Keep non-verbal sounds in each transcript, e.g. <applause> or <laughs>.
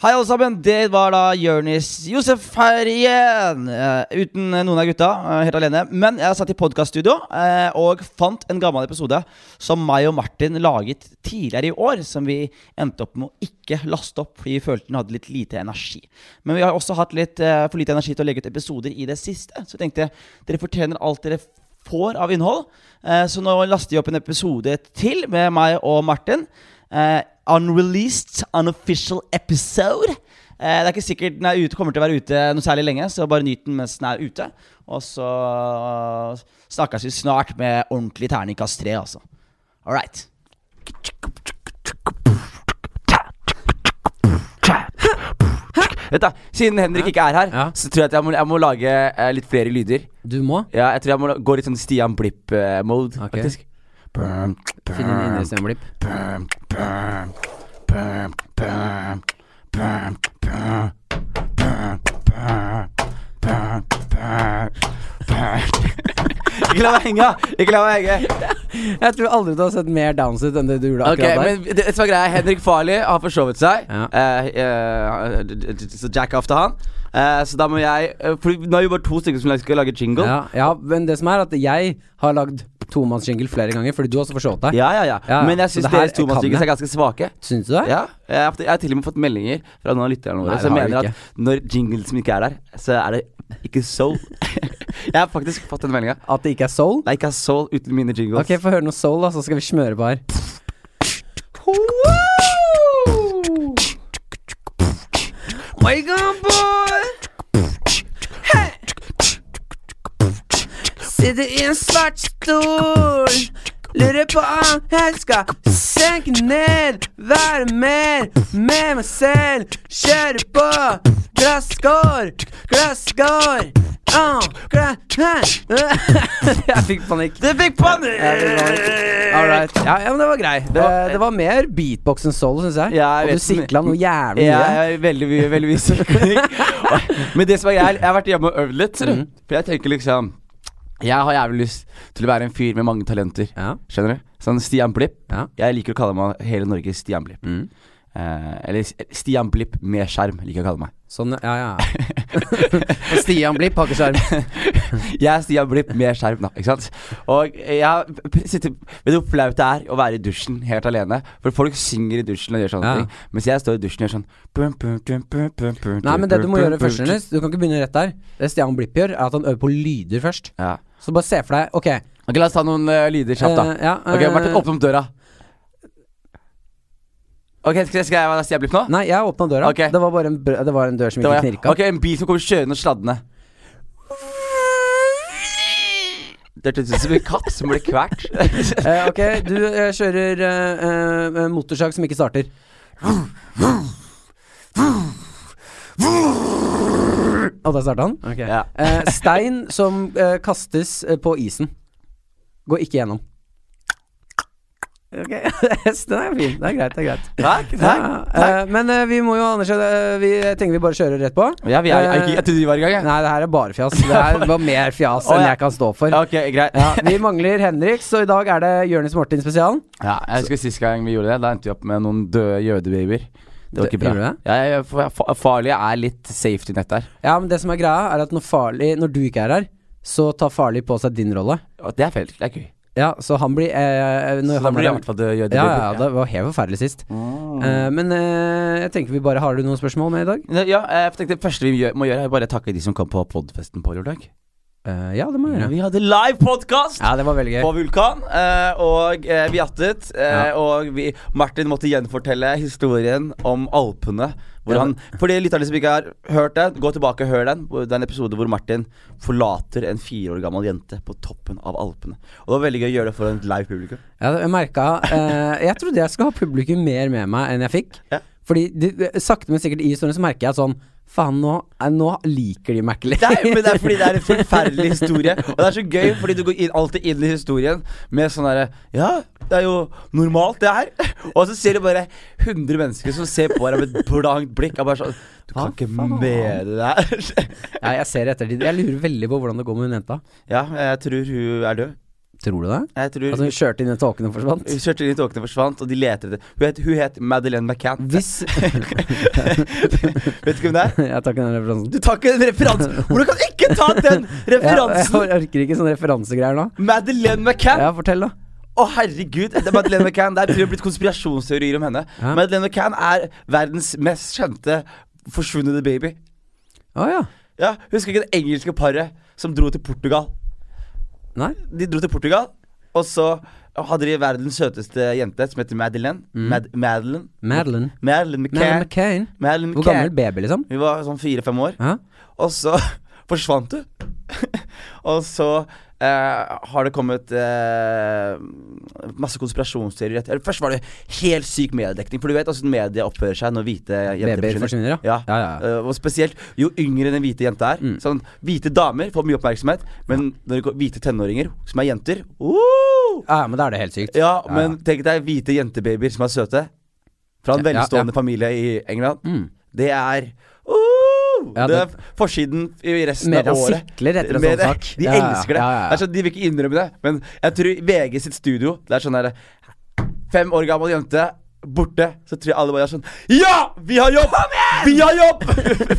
Hei, alle sammen. Det var da Jonis Josef her igjen. Uh, uten noen av gutta. uh, helt alene. Men jeg satt i podkaststudio uh, og fant en gammel episode som meg og Martin laget tidligere i år. Som vi endte opp med å ikke laste opp fordi vi følte den hadde litt lite energi. Men vi har også hatt litt eh, for lite energi til å legge ut episoder i det siste. Så jeg tenkte dere fortjener alt dere får av innhold. Eh, så nå laster vi opp en episode til med meg og Martin. Eh, unreleased, unofficial episode. Uh, det er ikke sikkert den er ute, kommer til å være ute noe særlig lenge, så bare nyt den mens den er ute. Og så snakkes vi snart med ordentlig terningkast tre, altså. All right. Vet du, Siden Henrik ikke er her, Ja. så tror jeg at jeg må, jeg må lage eh, litt flere lyder. Du må Ja, jeg tror jeg må gå litt sånn Stian Blipp-mode, Okay. faktisk. Finn en innestemmelipp. <laughs> Ikke la meg henge! Ikke la meg henge Jeg tror aldri du har sett mer downs ut enn det du gjorde akkurat okay, der. Men det, som er greia Henrik Farley har forsovet seg, ja. uh, uh, så jack after han. Uh, så da må jeg For nå er jo bare to stykker som skal lage jingle. Ja, ja, men det som er at jeg har lagd tomannsjingle flere ganger, fordi du har også forsovet deg. Ja, ja, ja, ja, Men jeg syns deres tomannsjingles er ganske svake. Synes du det? Ja, jeg har, jeg har, til og med fått meldinger fra noen av lytterne våre som mener at når jingles som ikke er der, så er det ikke soul. <laughs> jeg har faktisk fått den meldinga. At det ikke er soul? Nei, ikke er soul uten mine jingles. Ok, få høre noe soul, da, så skal vi smøre på her. Wake up, boy! Hey! Sitter i en svart stol. Lurer på om jeg skal senke ned. Være mer med meg selv. Kjøre på. Glasskår, glasskår. Oh, <laughs> Jeg fikk panikk. Du fikk panikk! Ja, Alright. Ja, ja, men det var grei. Det, det var mer beatbox enn solo, syns jeg. Ja, jeg og du sikla noe jævlig Ja, mye. Ja, er veldig mye veldig mye <laughs> Men det som er greit, jeg har vært hjemme og øvd litt. Mm. For jeg tenker liksom Jeg har jævlig lyst til å være en fyr med mange talenter. Ja. Skjønner du? Sånn Stian Blipp. Ja. Jeg liker å kalle meg hele Norges Stian Blipp. Mm. Eh, eller Stian Blipp med skjerm, liker jeg å kalle meg. Sånn, ja, ja. <laughs> og Stian Blipp har ikke skjerm. <laughs> Jeg er Stian Blipp med skjerm, da. Ikke sant? Og jeg sitter Vet du hvor flaut det er å være i dusjen helt alene? For folk synger i dusjen og gjør sånne Ja. ting. Mens jeg står i dusjen og gjør sånn bum, bum, bum, bum, bum, bum, Nei, men det du må gjøre først. Du kan ikke begynne rett der. Det Stian Blipp gjør, er at han øver på lyder først. Ja. Så bare se for deg Ok, Ok, La oss ta noen uh, lyder kjapt, da. eh, ja, Ok, eh, Martin, åpne opp døra. Ok, Skal jeg, skal jeg være Stian Blipp nå? Nei, jeg åpna døra. Ok. Det var bare en, det var en dør som ikke knirka. Ok, En bil som kommer kjørende og sladdende. Det hørtes ut som en katt som ble kvalt. <laughs> Eh, ok, du eh, kjører eh, eh, motorsag som ikke starter. Og der starta han? Okay. Ja. Eh, stein som eh, kastes eh, på isen. Går ikke gjennom. Ok, <laughs> den er fin. Det er greit. det er greit Takk, ja, eh, Men eh, vi må jo Anders, eh, Vi tenker vi bare kjører rett på. Ja, vi er, er ikke, jeg trodde vi var i gang, jeg. Nei, det her er bare fjas. Det her <laughs> var mer fjas Å, enn ja. jeg kan stå for. Ok, greit. Ja, vi mangler Henrik, så i dag er det Jonis Martin spesialen. Ja, jeg husker Sist gang vi gjorde det, da endte vi opp med noen døde jødebabyer. Det var ikke bra. Ja, ja, for, for, er litt safety nett der. Ja, men det som er greia, er at når Farlig Når du ikke er her, så tar Farlig på seg din rolle. Det er feil. Det er gøy. Ja, så han blir eh, når Så han blir det i er- hvert fall det? ja, ja, ja, det var helt forferdelig sist. Mm. Eh, men eh, jeg tenker vi bare Har du noen spørsmål med i dag? Ja, jeg tenkte Det første vi gjør, må gjøre, er bare takke de som kom på podfesten på lørdag. Eh, ja, det må jeg gjøre. Vi hadde live podkast! Ja, på Vulkan. Uh, og uh, vi jattet. eh, Ja. Og vi, Martin måtte gjenfortelle historien om Alpene. Hvor Ja, han, for de lytterne som ikke har hørt det, gå tilbake og hør den. Det er en episode hvor Martin forlater en fire år gammel jente på toppen av Alpene. Og det var veldig gøy å gjøre det for en live publikum. Ja, jeg merka Jeg trodde jeg skulle ha publikum mer med meg enn jeg fikk. Fordi de, sakte, men sikkert i historien så merker jeg at sånn Faen, nå, eh, nå liker de meg ikke Det Nei, men det er fordi det er en <laughs> forferdelig historie. Og det er så gøy, fordi du går inn, alltid inn i historien med sånn derre Ja, det er jo normalt, det her. <laughs> Og så ser du bare 100 mennesker som ser på deg med et blankt blikk. Og bare sånn Du kan ikke mene det her. <laughs> Ja, jeg ser etter Jeg lurer veldig på hvordan det går med hun jenta. Ja, jeg tror hun er død. Tror du det? Jeg tror Altså hun kjørte inn i tåken og forsvant? Hun kjørte inn i tåkene og forsvant, og de leter etter Hun het, hun het Madeleine McCann. Hvis <laughs> Vet du hvem det er? <laughs> Jeg tar ikke den referansen. Du tar ikke den referansen! Hvordan kan du ikke ta den <laughs> Jeg, referansen?! jeg orker ikke sånne referansegreier nå. Madeleine McCann! Ja, fortell, da. Å, herregud! Det er Madeleine McCann. Det er jeg blitt konspirasjonsteorier om henne. Ja. Madeleine McCann er verdens mest kjente forsvunne baby. Å ja. Ja, Husker ikke det engelske paret som dro til Portugal? Nei? De dro til Portugal, og så hadde de verdens søteste jente som heter Madeleine. Mad Madeleine. Madeline. Madeleine Madeline Madeleine McCain. Madeleine Hvor gammel baby, liksom? Hun var sånn fire-fem år. Ja. Og så <laughs> forsvant hun. <laughs> og så eh, har det kommet uh, masse konspirasjonsteorier etter. Først var det helt syk mediedekning. For du vet altså, media oppfører seg når hvite jenter Babyer forsvinner, ja. Ja. Ja. Eh, og spesielt jo yngre den hvite jenta er. Mm. Sånn Hvite damer får mye oppmerksomhet, men når det går hvite tenåringer, som er jenter uh! Ja, men da er det helt sykt. Ja, men tenk deg hvite jentebabyer som er søte. Fra en velstående familie i England. Mm. Det er uh, Ja, Det det- er forsiden i resten av året. sikler etter en sånn sak. De elsker det. Det sånn, De vil ikke innrømme det, men jeg tror VG sitt studio Det er sånn derre Fem år gammel jente borte, så tror jeg alle bare er sånn Ja! Vi har jobb! Vi har jobb!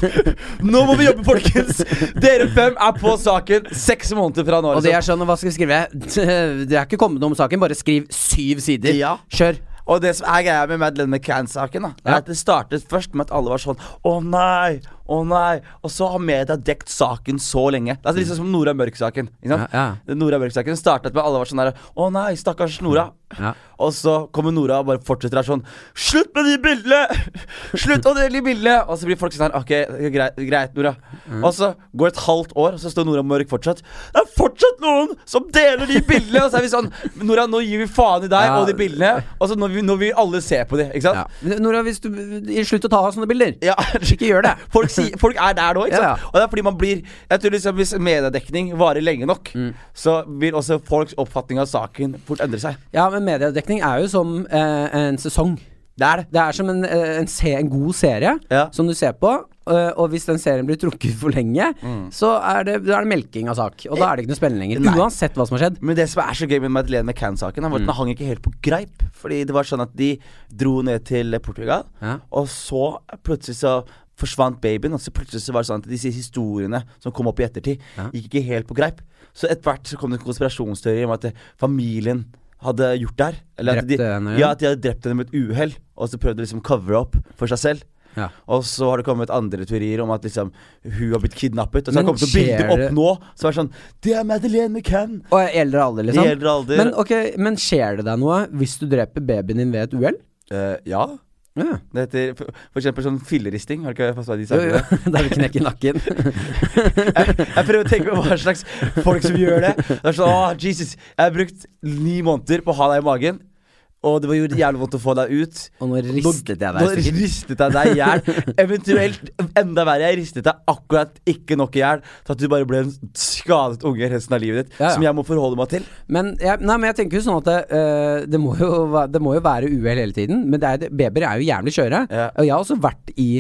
<laughs> nå må vi jobbe, folkens! Dere fem er på saken seks måneder fra nå. Og de liksom. er sånn, hva skal vi skrive? <laughs> Det er ikke kommet noe om saken, bare skriv syv sider. Ja. Kjør. Og det som er greia med Madeleine McCann-saken, da er Ja. at det startet først med at alle var sånn Å nei, å nei. Og så har media dekt saken så lenge. Det er liksom som Nora Mørk-saken. Ja, ja. Nora Mørk-saken startet med alle var sånn der Å nei, stakkars Nora. Ja. Og så kommer Nora og bare fortsetter her sånn Slutt med de bildene! Slutt å dele de bildene! Og så blir folk sånn her Ok, greit, greit Nora. Mm. Og så går et halvt år, og så står Nora Mørk fortsatt. Det er fortsatt noen som deler de bildene! Og så er vi sånn Nora, nå gir vi faen i deg Ja. og de bildene. Og så nå vil, nå vil alle se på de, ikke sant? Ja. Nora, hvis du Slutt å ta sånne bilder. Ja. Ikke gjør det. Folk, sier- <laughs> folk er der nå, ikke sant? Og det er fordi man blir Jeg tror liksom Hvis mediedekning varer lenge nok, Mm. så vil også folks oppfatning av saken fort endre seg. Ja, men mediedekning er jo som eh, en sesong. Det er det. Det er som en, eh, en, se, en god serie Ja. som du ser på. eh, og hvis den serien blir trukket for lenge, så er det, er det melking av sak. Og da er det ikke noe spennende lenger. Nei. Uansett hva som har skjedd. Men det som er så gøy med Madeleine McCann-saken, var at Mm. den hang ikke helt på greip. Fordi det var sånn at de dro ned til Portugal, Ja. og så plutselig så forsvant babyen. Og så plutselig så var det sånn at disse historiene som kom opp i ettertid, Ja. gikk ikke helt på greip. Så etter hvert så kom det en konspirasjonsteori om at eh, familien hadde gjort det her. Eller at de, henne, ja. ja, at de hadde drept henne med et uhell, og så prøvde de liksom cover opp for seg selv. Ja. Og så har det kommet andre teorier om at liksom hun har blitt kidnappet. Og så Men har det kommet noen bilder opp det- nå som er sånn Det er Madeleine McCann! Og i eldre alder, liksom. I eldre alder. Men, okay, men skjer det deg noe hvis du dreper babyen din ved et uhell? Uh, ja. Ja. Det heter for, for eksempel sånn filleristing. Har du ikke hva de Jo, jo. <laughs> sier? Der du knekker nakken. <laughs> Jeg, jeg prøver å tenke på hva slags folk som gjør det. Det er sånn, Åh, Jesus, Jeg har brukt ni måneder på å ha deg i magen, og det var gjort jævlig vondt å få deg ut. Og nå ristet jeg deg Nå ristet jeg deg i hjel. <laughs> Eventuelt enda verre, jeg ristet deg akkurat ikke nok i hjel til at du bare ble en skadet unge resten av livet ditt. Ja, ja. Som jeg må forholde meg til. Men jeg, nei, men jeg tenker jo sånn at det, uh, det, må, jo, det må jo være uhell hele tiden. Men det er, babyer er jo jævlig skjøre. Ja. Og jeg har også vært i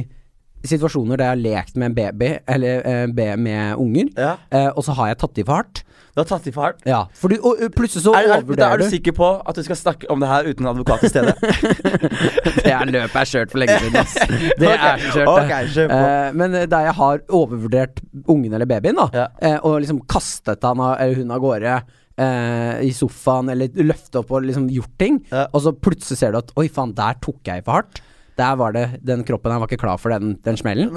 situasjoner der jeg har lekt med en baby, eller eh, be med unger, Ja. eh, og så har jeg tatt de for hardt. Du har tatt i for hardt. Ja, for du, og, og plutselig så Er, er, da overvurderer er du du. sikker på at du skal snakke om det her uten advokat til stede? <laughs> Det er løpet er kjørt for lenge siden, ass. Det er så kjørt, det. ok, kjør på. Eh, men eh, der jeg har overvurdert ungen eller babyen, da, Ja. eh, og liksom kastet han av, eller hun av gårde eh, i sofaen, eller løftet opp og liksom gjort ting, Ja. og så plutselig ser du at oi faen, der tok jeg i for hardt. Der var det, Den kroppen her var ikke klar for den, den smellen.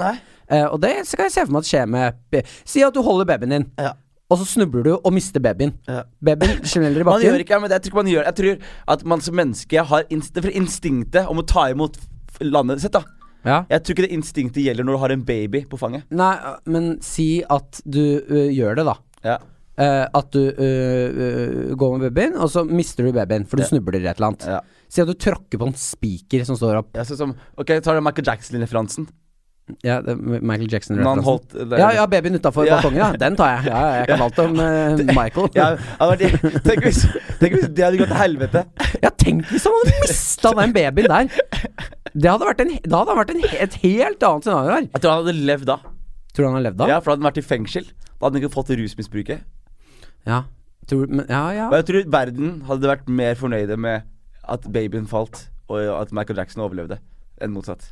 Eh, og det skal jeg se for meg at skjer med Si at du holder babyen din, Ja. og så snubler du og mister babyen. Ja. Babyen <laughs> smeller i bakken. Man gjør ikke, men det, jeg tror ikke man gjør Jeg tror at man som menneske har inst instinktet om å ta imot landet sitt. da Ja. Jeg tror ikke det instinktet gjelder når du har en baby på fanget. Nei, men si at du uh, gjør det, da. Ja. Eh, at du uh, går med babyen, og så mister du babyen, for du Ja. snubler i et eller annet. Ja. Si at du tråkker på en spiker som står opp. Ja, sånn som, ok, tar du Michael Jackson-referansen? Ja, det Michael Jackson-referansen. Ja, ja, babyen utafor Ja. balkongen, ja. Den tar jeg. Ja, jeg kan <laughs> alt om uh, Michael. Ja, det- tenk, hvis, tenk hvis det hadde gått til helvete. Ja, tenk hvis han hadde mista den babyen der! Det hadde vært, en, da hadde det vært en, et helt annet scenario her. Jeg tror han hadde levd da. Tror du han hadde levd da? Ja, For da hadde han vært i fengsel. Da hadde han ikke fått rusmisbruket. Ja. Tror, men, ja, ja. Men jeg tror verden hadde vært mer fornøyde med at babyen falt, og at Michael Jackson overlevde, enn motsatt.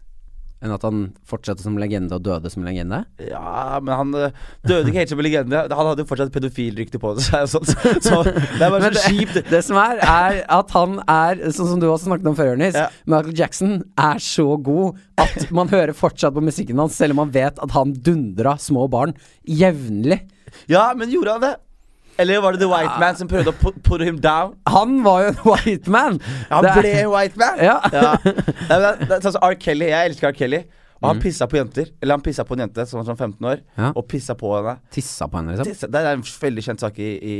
Enn at han fortsatte som legende og døde som legende? Ja, men han øh, døde ikke helt som en legende. Han hadde jo fortsatt pedofilrykte på seg og sånt. <laughs> Så det er bare så kjipt. det, <laughs> det som er, er at han er, sånn som du også snakket om før, Ernest, Ja. Michael Jackson er så god at man hører fortsatt på musikken hans, selv om man vet at han dundra små barn jevnlig. Ja, men gjorde han det? Eller var det The White Man som prøvde å put, put him down? Han var jo en white man! Han Det ble en white man! Ja. Nei, men det, det, sånn R. Kelly, jeg elsker R. Kelly. Og Mm. han pissa på jenter. Eller han pissa på en jente som var sånn 15 år, Ja. og pissa på henne. Tissa på henne, liksom. Det, det er en veldig kjent sak i, i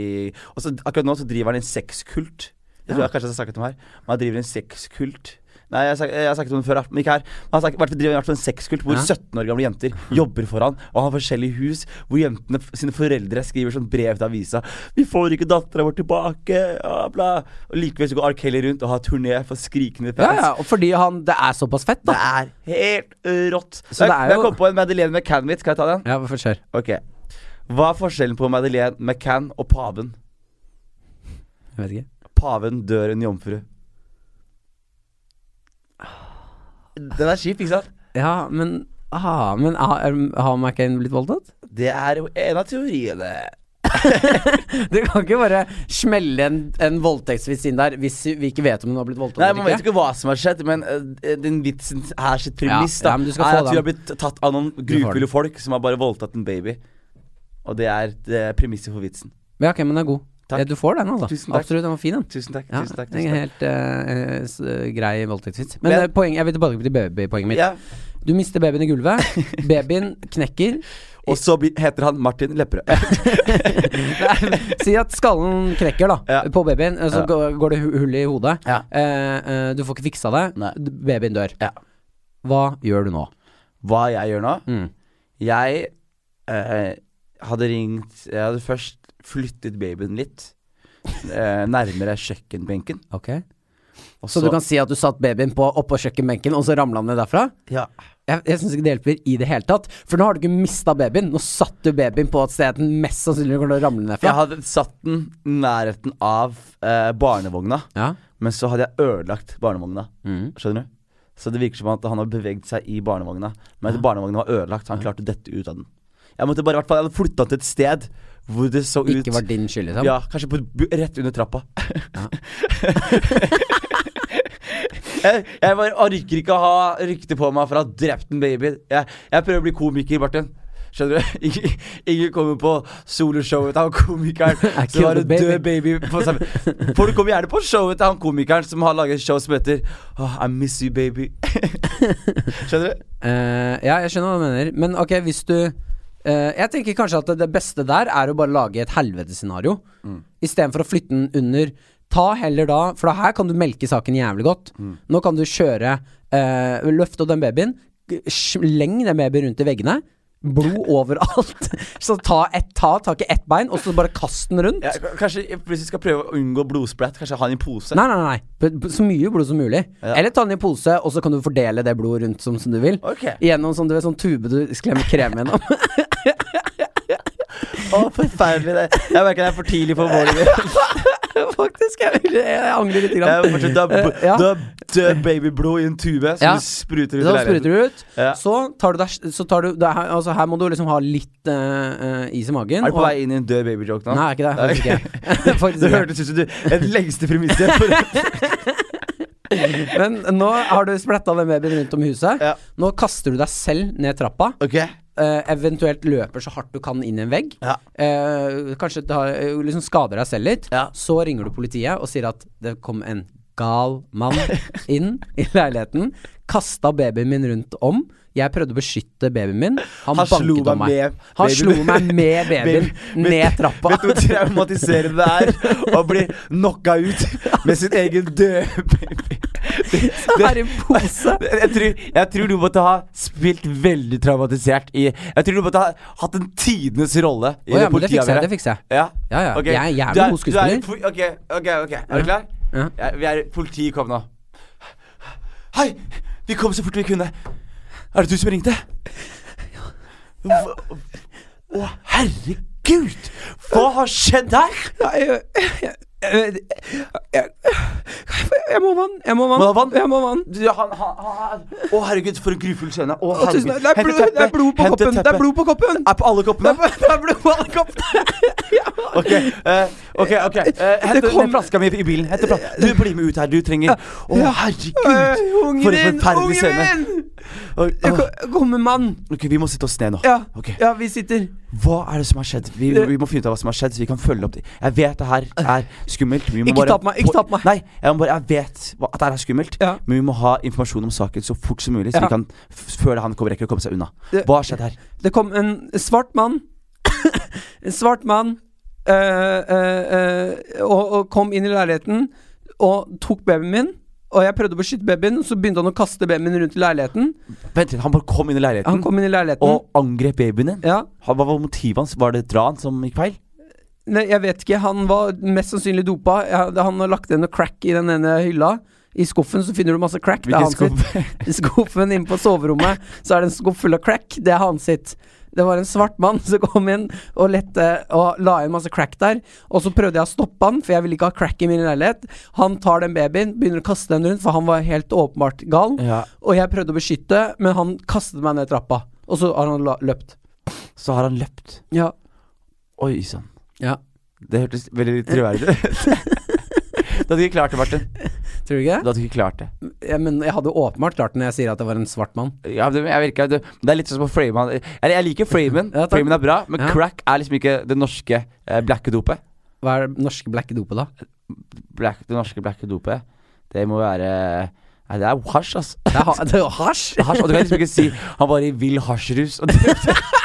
Og så Akkurat nå så driver han en sexkult. Det tror jeg kanskje jeg har snakket om her. Men han driver en sexkult. Nei, jeg, har sagt- jeg har snakket om det før, men ikke her. Men han har vært- driver i hvert fall en sexkult hvor Ja. 17 år gamle jenter jobber for han, og han har forskjellige hus hvor jentene sine foreldre skriver sånn brev til avisa 'Vi får ikke dattera vår tilbake', ja, bla. Og likevel så går R. Kelly rundt og har turné for skrikende Ja, fans. ja, og fordi han Det er såpass fett, da. Det er helt øh, rått. Så det er jeg kom på en Madeleine McCann-vits. Skal jeg ta den? Ja, hvorfor skjer? Ok. Hva er forskjellen på Madeleine McCann og paven? Jeg vet ikke. Paven dør en jomfru. Den er kjip, ikke sant? Ja, men Aha, men har, har McCain blitt voldtatt? Det er jo en av teoriene. <laughs> Du kan ikke bare smelle en, en voldtektsvits inn der hvis vi ikke vet om hun har blitt voldtatt Nei, Man vet ikke hva som har skjedd, men uh, den vitsen er sitt premiss. Ja, da ja, er at den. har blitt tatt av noen grufulle folk som har bare voldtatt en baby. Og det er, det er premisset for vitsen. Ja, ok, men den er god. Takk. Du får den, altså. Tusen takk. Absolutt, den var fin, den. Tusen takk. Ja, tusen takk, tusen en takk. helt uh, grei voldtektsvits. Men Men- eh, poeng, jeg vil tilbake til babypoenget mitt. Ja. Du mister babyen i gulvet. <laughs> Babyen knekker. Og så heter han Martin Lepperød. <laughs> Si at skallen knekker da Ja. på babyen, så Ja. går, det hull i hodet. Ja. Uh, du får ikke fiksa det. Nei. Babyen dør. Ja. Hva gjør du nå? Hva jeg gjør nå? Mm. Jeg uh, hadde ringt Jeg hadde først flyttet babyen litt. Eh, nærmere kjøkkenbenken. Ok Og Så du kan si at du satt babyen på, oppå kjøkkenbenken, og så ramla han ned derfra? Ja. Jeg, jeg syns ikke det hjelper i det hele tatt. For nå har du ikke mista babyen. Nå satt du babyen på et sted den mest sannsynlig kommer til å ramle ned fra. Jeg hadde satt den i nærheten av eh, barnevogna, Ja. men så hadde jeg ødelagt barnevogna. Mm. Skjønner du? Så det virker som at han har beveget seg i barnevogna. Men at barnevogna var ødelagt, så han klarte å dette ut av den. Jeg måtte bare i hvert fall Jeg hadde flytta til et sted hvor det så ut Ikke var din skyld, liksom? Ja, kanskje på, rett under trappa. <laughs> jeg, jeg bare orker ikke å ha rykte på meg for å ha drept en baby. Jeg, jeg prøver å bli komiker, Martin. Skjønner du? <laughs> Ingen, ingen kommer på soloshowet til han komikeren <laughs> som har en død baby på samme Folk kommer gjerne på showet til han komikeren som har laget et show som heter oh, I miss you, baby. Skjønner du? Uh, ja, jeg skjønner hva du mener. Men ok, hvis du eh, Jeg tenker kanskje at det, beste der er å bare lage et helvetesscenario. Mm. Istedenfor å flytte den under. Ta heller da For da her kan du melke saken jævlig godt. Nå kan du kjøre uh, Løfte opp den babyen. Sleng den babyen rundt i veggene. Blod <laughs> overalt. <laughs> Så ta, et, ta tak i ett bein, og så bare kast den rundt. Ja, kanskje Hvis vi skal prøve å unngå blodsplatt, kanskje ha den i pose? Nei, nei, nei. Så mye blod som mulig. Ja. Eller ta den i pose, og så kan du fordele det blodet rundt som, som du vil. Okay. Gjennom sånn, du vet, sånn tube du klemmer krem gjennom. <laughs> Å, forferdelig. det Jeg merker det er for tidlig for våren. <laughs> Faktisk. Jeg, jeg angrer litt. Grann. fortsatt, du har, Eh, ja. du har død babyblod i en tube som Ja. du spruter ut i Så leiligheten. ut. Ja. Så tar du deg Så tar du det her, altså, her må du liksom ha litt eh, is i magen. Er du på vei inn i en død babyjoke nå? Nei, ikke det. Faktisk ikke. <laughs> faktisk <laughs> Det hørtes ut som du Et lengste premisset. Men nå har du spletta den babyen rundt om huset. Nå kaster du deg selv ned trappa. ok. Eh, eventuelt løper så hardt du kan inn i en vegg. Ja. Uh, kanskje da, eh, liksom skader deg selv litt. Ja. Så ringer du politiet og sier at det kom en gal mann <laughs> inn i leiligheten. Kasta babyen min rundt om. Jeg prøvde å beskytte babyen min. Han, Han banket om meg meg. Han slo meg med babyen Baby- ned trappa. Vet du hvor traumatiserende det er å bli knocka ut med sin egen døde baby? Det, <laughs> Så her i en pose. jeg, tror, jeg tror du måtte ha spilt veldig traumatisert i Jeg tror du måtte ha hatt en tidenes rolle i oh, ja, det det jeg. politiavhøret. Det fikser jeg. Ja, Ja, ja. Okay. Jeg er jævlig Du god skuespiller. er Ok, ok, ok. Er du klar? Ja. Ja, vi er Politiet kom nå. Hei! Vi kom så fort vi kunne. Er det du som ringte? Hva- Å, herregud! Herregud! Hva har skjedd her? Jeg, jeg, jeg, jeg, jeg, jeg må vann. Jeg må vann. Må vann? Jeg må vann. Du, han, han, han, å, herregud, for en grufull scene. Å, herregud. Det er, blod, det er blod på Hente koppen! koppen. Det er blod på koppen. Er på alle Det er, det er blod på alle koppene. <laughs> Ok, uh, ok, ok uh, Hent kom- flaska mi i bilen. Hente Du, blir med ut her. Du trenger Å, oh, herregud! Uh, Ungen For en min! forferdelig Ungen scene. min! Jeg åh. Kommer mann. Ok, Vi må sitte oss ned nå. Ja. okay. ja, vi sitter. Hva er det som har skjedd? Vi, vi må finne ut av hva som har skjedd, så vi kan følge opp det. Jeg vet det her er skummelt. Ikke bare, ta på meg, ikke ta på meg. Nei, jeg, bare, jeg vet hva, at det er skummelt, Ja. men vi må ha informasjon om saken så fort som mulig, så Ja. vi kan f- før han kommer rekker å komme seg unna. Det- Hva har skjedd her? Det kom en svart mann <coughs> En svart mann øh, øh, øh, og, og kom inn i leiligheten og tok babyen min. Og jeg prøvde å beskytte babyen, så begynte han å kaste babyen rundt i leiligheten. Vent litt, han bare kom inn i leiligheten Han kom inn i leiligheten. og angrep babyen din. Ja. Hva var motivet hans? Var det et ran som gikk feil? Nei, jeg vet ikke. Han var mest sannsynlig dopa. Han har lagt igjen noe crack i den ene hylla. I skuffen så finner du masse crack. Det er hans skuff? sitt. <laughs> I skuffen inne på soverommet så er det en skuff full av crack. Det er hans sitt. Det var en svart mann som kom inn og lette og la inn masse crack der. Og så prøvde jeg å stoppe han, for jeg ville ikke ha crack i min leilighet. Han tar den babyen, begynner å kaste den rundt, for han var helt åpenbart gal. Ja, Og jeg prøvde å beskytte, men han kastet meg ned trappa. Og så har han løpt. så har han løpt. Ja. Oi sann. Ja. Det hørtes veldig troverdig ut. <laughs> Du hadde ikke klart det, Martin. Tror du ikke Du hadde ikke klart det. det? Ja, men jeg hadde åpenbart klart det når jeg sier at det var en svart mann. Ja, det, jeg virker, det, det er litt sånn som å jeg, jeg liker framen. <laughs> Ja, framen er bra, men Ja. crack er liksom ikke det norske eh, blacke dopet. Hva er det norske blacke dopet, da? Black, det norske blacke dopet, det må være Nei, det er hasj, altså. Det er, ha det er hasj! Hasj, og du kan liksom ikke si han var i vill hasjrus. og <laughs> det-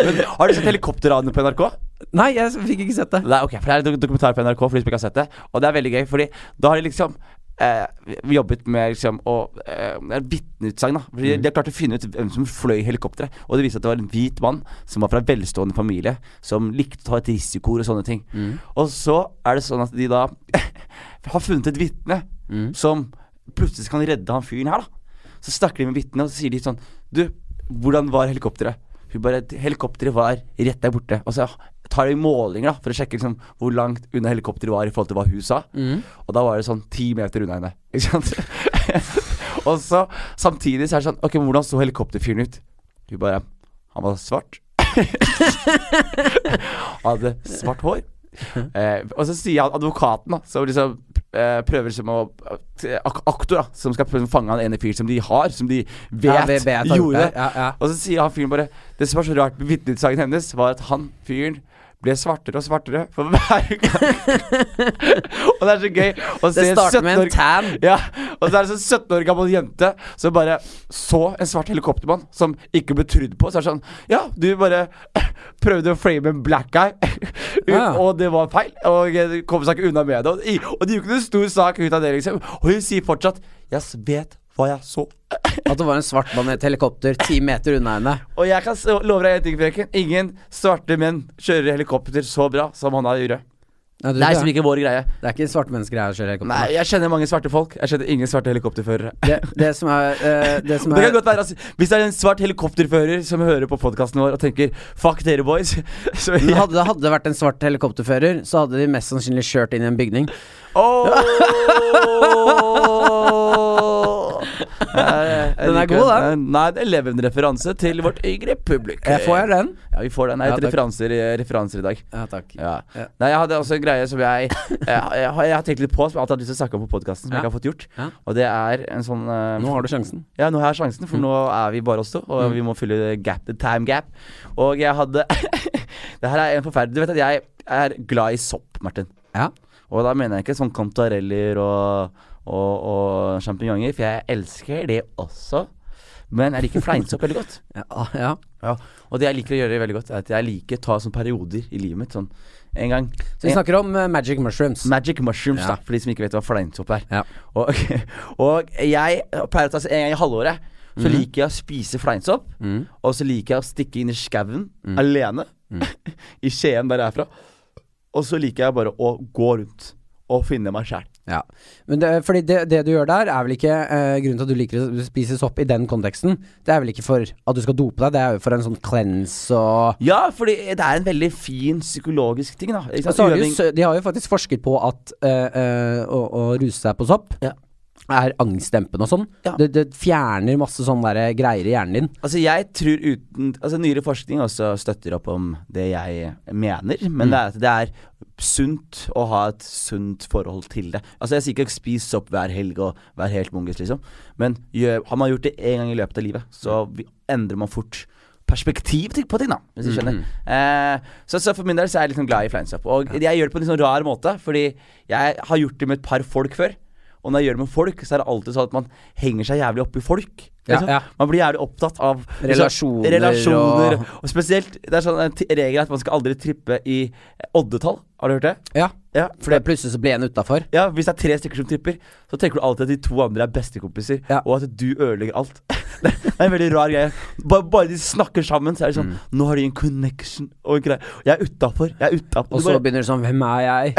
Men har du sett helikopterranet på NRK? Nei, jeg fikk ikke sett det. Nei, ok, for Det er en dokumentar på NRK for de som ikke har sett det. Og det er veldig gøy, fordi da har de liksom eh, vi jobbet med liksom å eh, vitneutsagn. da Fordi De har klart å finne ut hvem som fløy helikopteret. Og det viste at det var en hvit mann som var fra en velstående familie, som likte å ta et risikoer og sånne ting. Og så er det sånn at de da <laughs> har funnet et vitne som plutselig kan redde han fyren her, da. Så snakker de med vitnet, og så sier de sånn Du, hvordan var helikopteret? Hun bare Helikopteret var rett der borte. Og så tar de målinger da for å sjekke liksom hvor langt unna helikopteret var i forhold til hva hun sa. Og da var det sånn ti meter unna henne. Ikke sant? <laughs> og så samtidig så er det sånn Ok, men hvordan så helikopterfyren ut? Hun bare Han var svart. <laughs> Han hadde svart hår. <laughs> Eh, og så sier han advokaten, da, som liksom eh, prøver som å eh, ak Aktor, da, som skal prøve å fange han ene fyren som de har, som de vet Ja, vet gjorde det. det. Ja, ja. Og så sier han fyren bare Det som var så rart med vitneutsagnet hennes, var at han fyren ble svartere og svartere for hver gang. <laughs> og det er så gøy å se Det en starter med en tan. ja, og så er det sånn 17 år gammel jente som bare så en svart helikoptermann som ikke ble trudd på. Så er det sånn Ja, du bare <laughs> prøvde å frame en black guy, <laughs> Ja. og det var feil. Og kom seg ikke unna med det. Og, og det gjorde ikke noen stor sak ut av det, liksom. Og hun sier fortsatt Jeg vet hva jeg så. <laughs> At det var en svart mann i et helikopter ti meter unna henne. Og jeg kan love deg en ting, Freken. Ingen svarte menn kjører helikopter så bra som han gjorde. Ja, Det er liksom ikke vår greie. det er ikke svarte mennesker her å kjøre helikopter. Nei, jeg kjenner mange svarte folk. Jeg kjenner ingen svarte helikopterførere. Det, det som er eh, Det som <laughs> Det er kan godt være altså, Hvis det er en svart helikopterfører som hører på podkasten vår og tenker 'fuck dere, boys', <laughs> så jeg... hadde det hadde vært en svart helikopterfører, så hadde de mest sannsynlig kjørt inn i en bygning. Åh! Jeg- jeg Den er god, den. Nei, det er Leven-referanse til vårt yngre publikum. Jeg får jeg den? Ja, vi får den. Det er Ja, referanser, referanser i dag. Ja, takk. Ja. Nei, jeg hadde også en greie som jeg <laughs> Jeg, jeg, har- jeg har tenkt litt på, som jeg alltid har lyst til å snakke om på podkasten, som jeg ikke har fått gjort. Og det er en sånn uh, Nå har du sjansen. Ja, nå har jeg sjansen, for nå er vi bare oss to, og Mm. vi må fylle gap, the time gap. Og jeg hadde <laughs> Det her er en forferdelig Du vet at jeg er glad i sopp, Martin. Ja. Og da mener jeg ikke sånn kantareller og, og, og sjampinjonger, for jeg elsker det også. Men jeg liker fleinsopp veldig godt. <laughs> Ja, ja. Ja. Og det jeg liker å gjøre veldig godt, er at jeg liker å ta sånne perioder i livet mitt. Sånn en gang Så vi snakker om uh, magic mushrooms. Magic mushrooms, Ja. da, for de som ikke vet hva fleinsopp er. Ja. Og, <laughs> og jeg pleier å ta en gang i halvåret. Så liker jeg å spise fleinsopp. Mm. Og så liker jeg å stikke inn i skauen alene. <laughs> I Skien, der jeg er fra. Og så liker jeg bare å gå rundt og finne meg sjæl. Ja, men det, fordi det, det du gjør der, er vel ikke eh, grunnen til at du liker å spise sopp i den konteksten. Det er vel ikke for at du skal dope deg, det er jo for en sånn cleanse og Ja, fordi det er en veldig fin psykologisk ting, da. Har de, de har jo faktisk forsket på at eh, eh, å, å ruse seg på sopp Ja. er angstdempende og sånn. Ja. Det, det fjerner masse sånne der greier i hjernen din. Altså jeg tror uten Altså Nyere forskning også støtter opp om det jeg mener, men Mm. det er at det er sunt å ha et sunt forhold til det. Altså Jeg sier ikke spis sopp hver helg og vær helt mongis, liksom, men gjør, har man gjort det én gang i løpet av livet, så vi- endrer man fort perspektiv på ting, da, hvis du skjønner. Eh, så, så for min del så er jeg liksom glad i fleinsopp. Og jeg gjør det på en litt sånn rar måte, fordi jeg har gjort det med et par folk før. Og når jeg gjør det med folk, så er det alltid sånn at man henger seg jævlig opp i folk. Ja, Liksom. ja. Man blir jævlig opptatt av Relasjoner relasjoner og- og spesielt Det er sånn en regel at man skal aldri trippe i oddetall. Har du hørt det? Ja, Ja, for det plutselig så blir en utafor. ja, Hvis det er tre stykker som tripper, så tenker du alltid at de to andre er bestekompiser, Ja. og at du ødelegger alt. <laughs> det er en veldig rar greie. Bare, bare de snakker sammen, så er det sånn Nå har de en connection og greier. Jeg er utafor. Jeg er utafor. Og så begynner du sånn Hvem er jeg?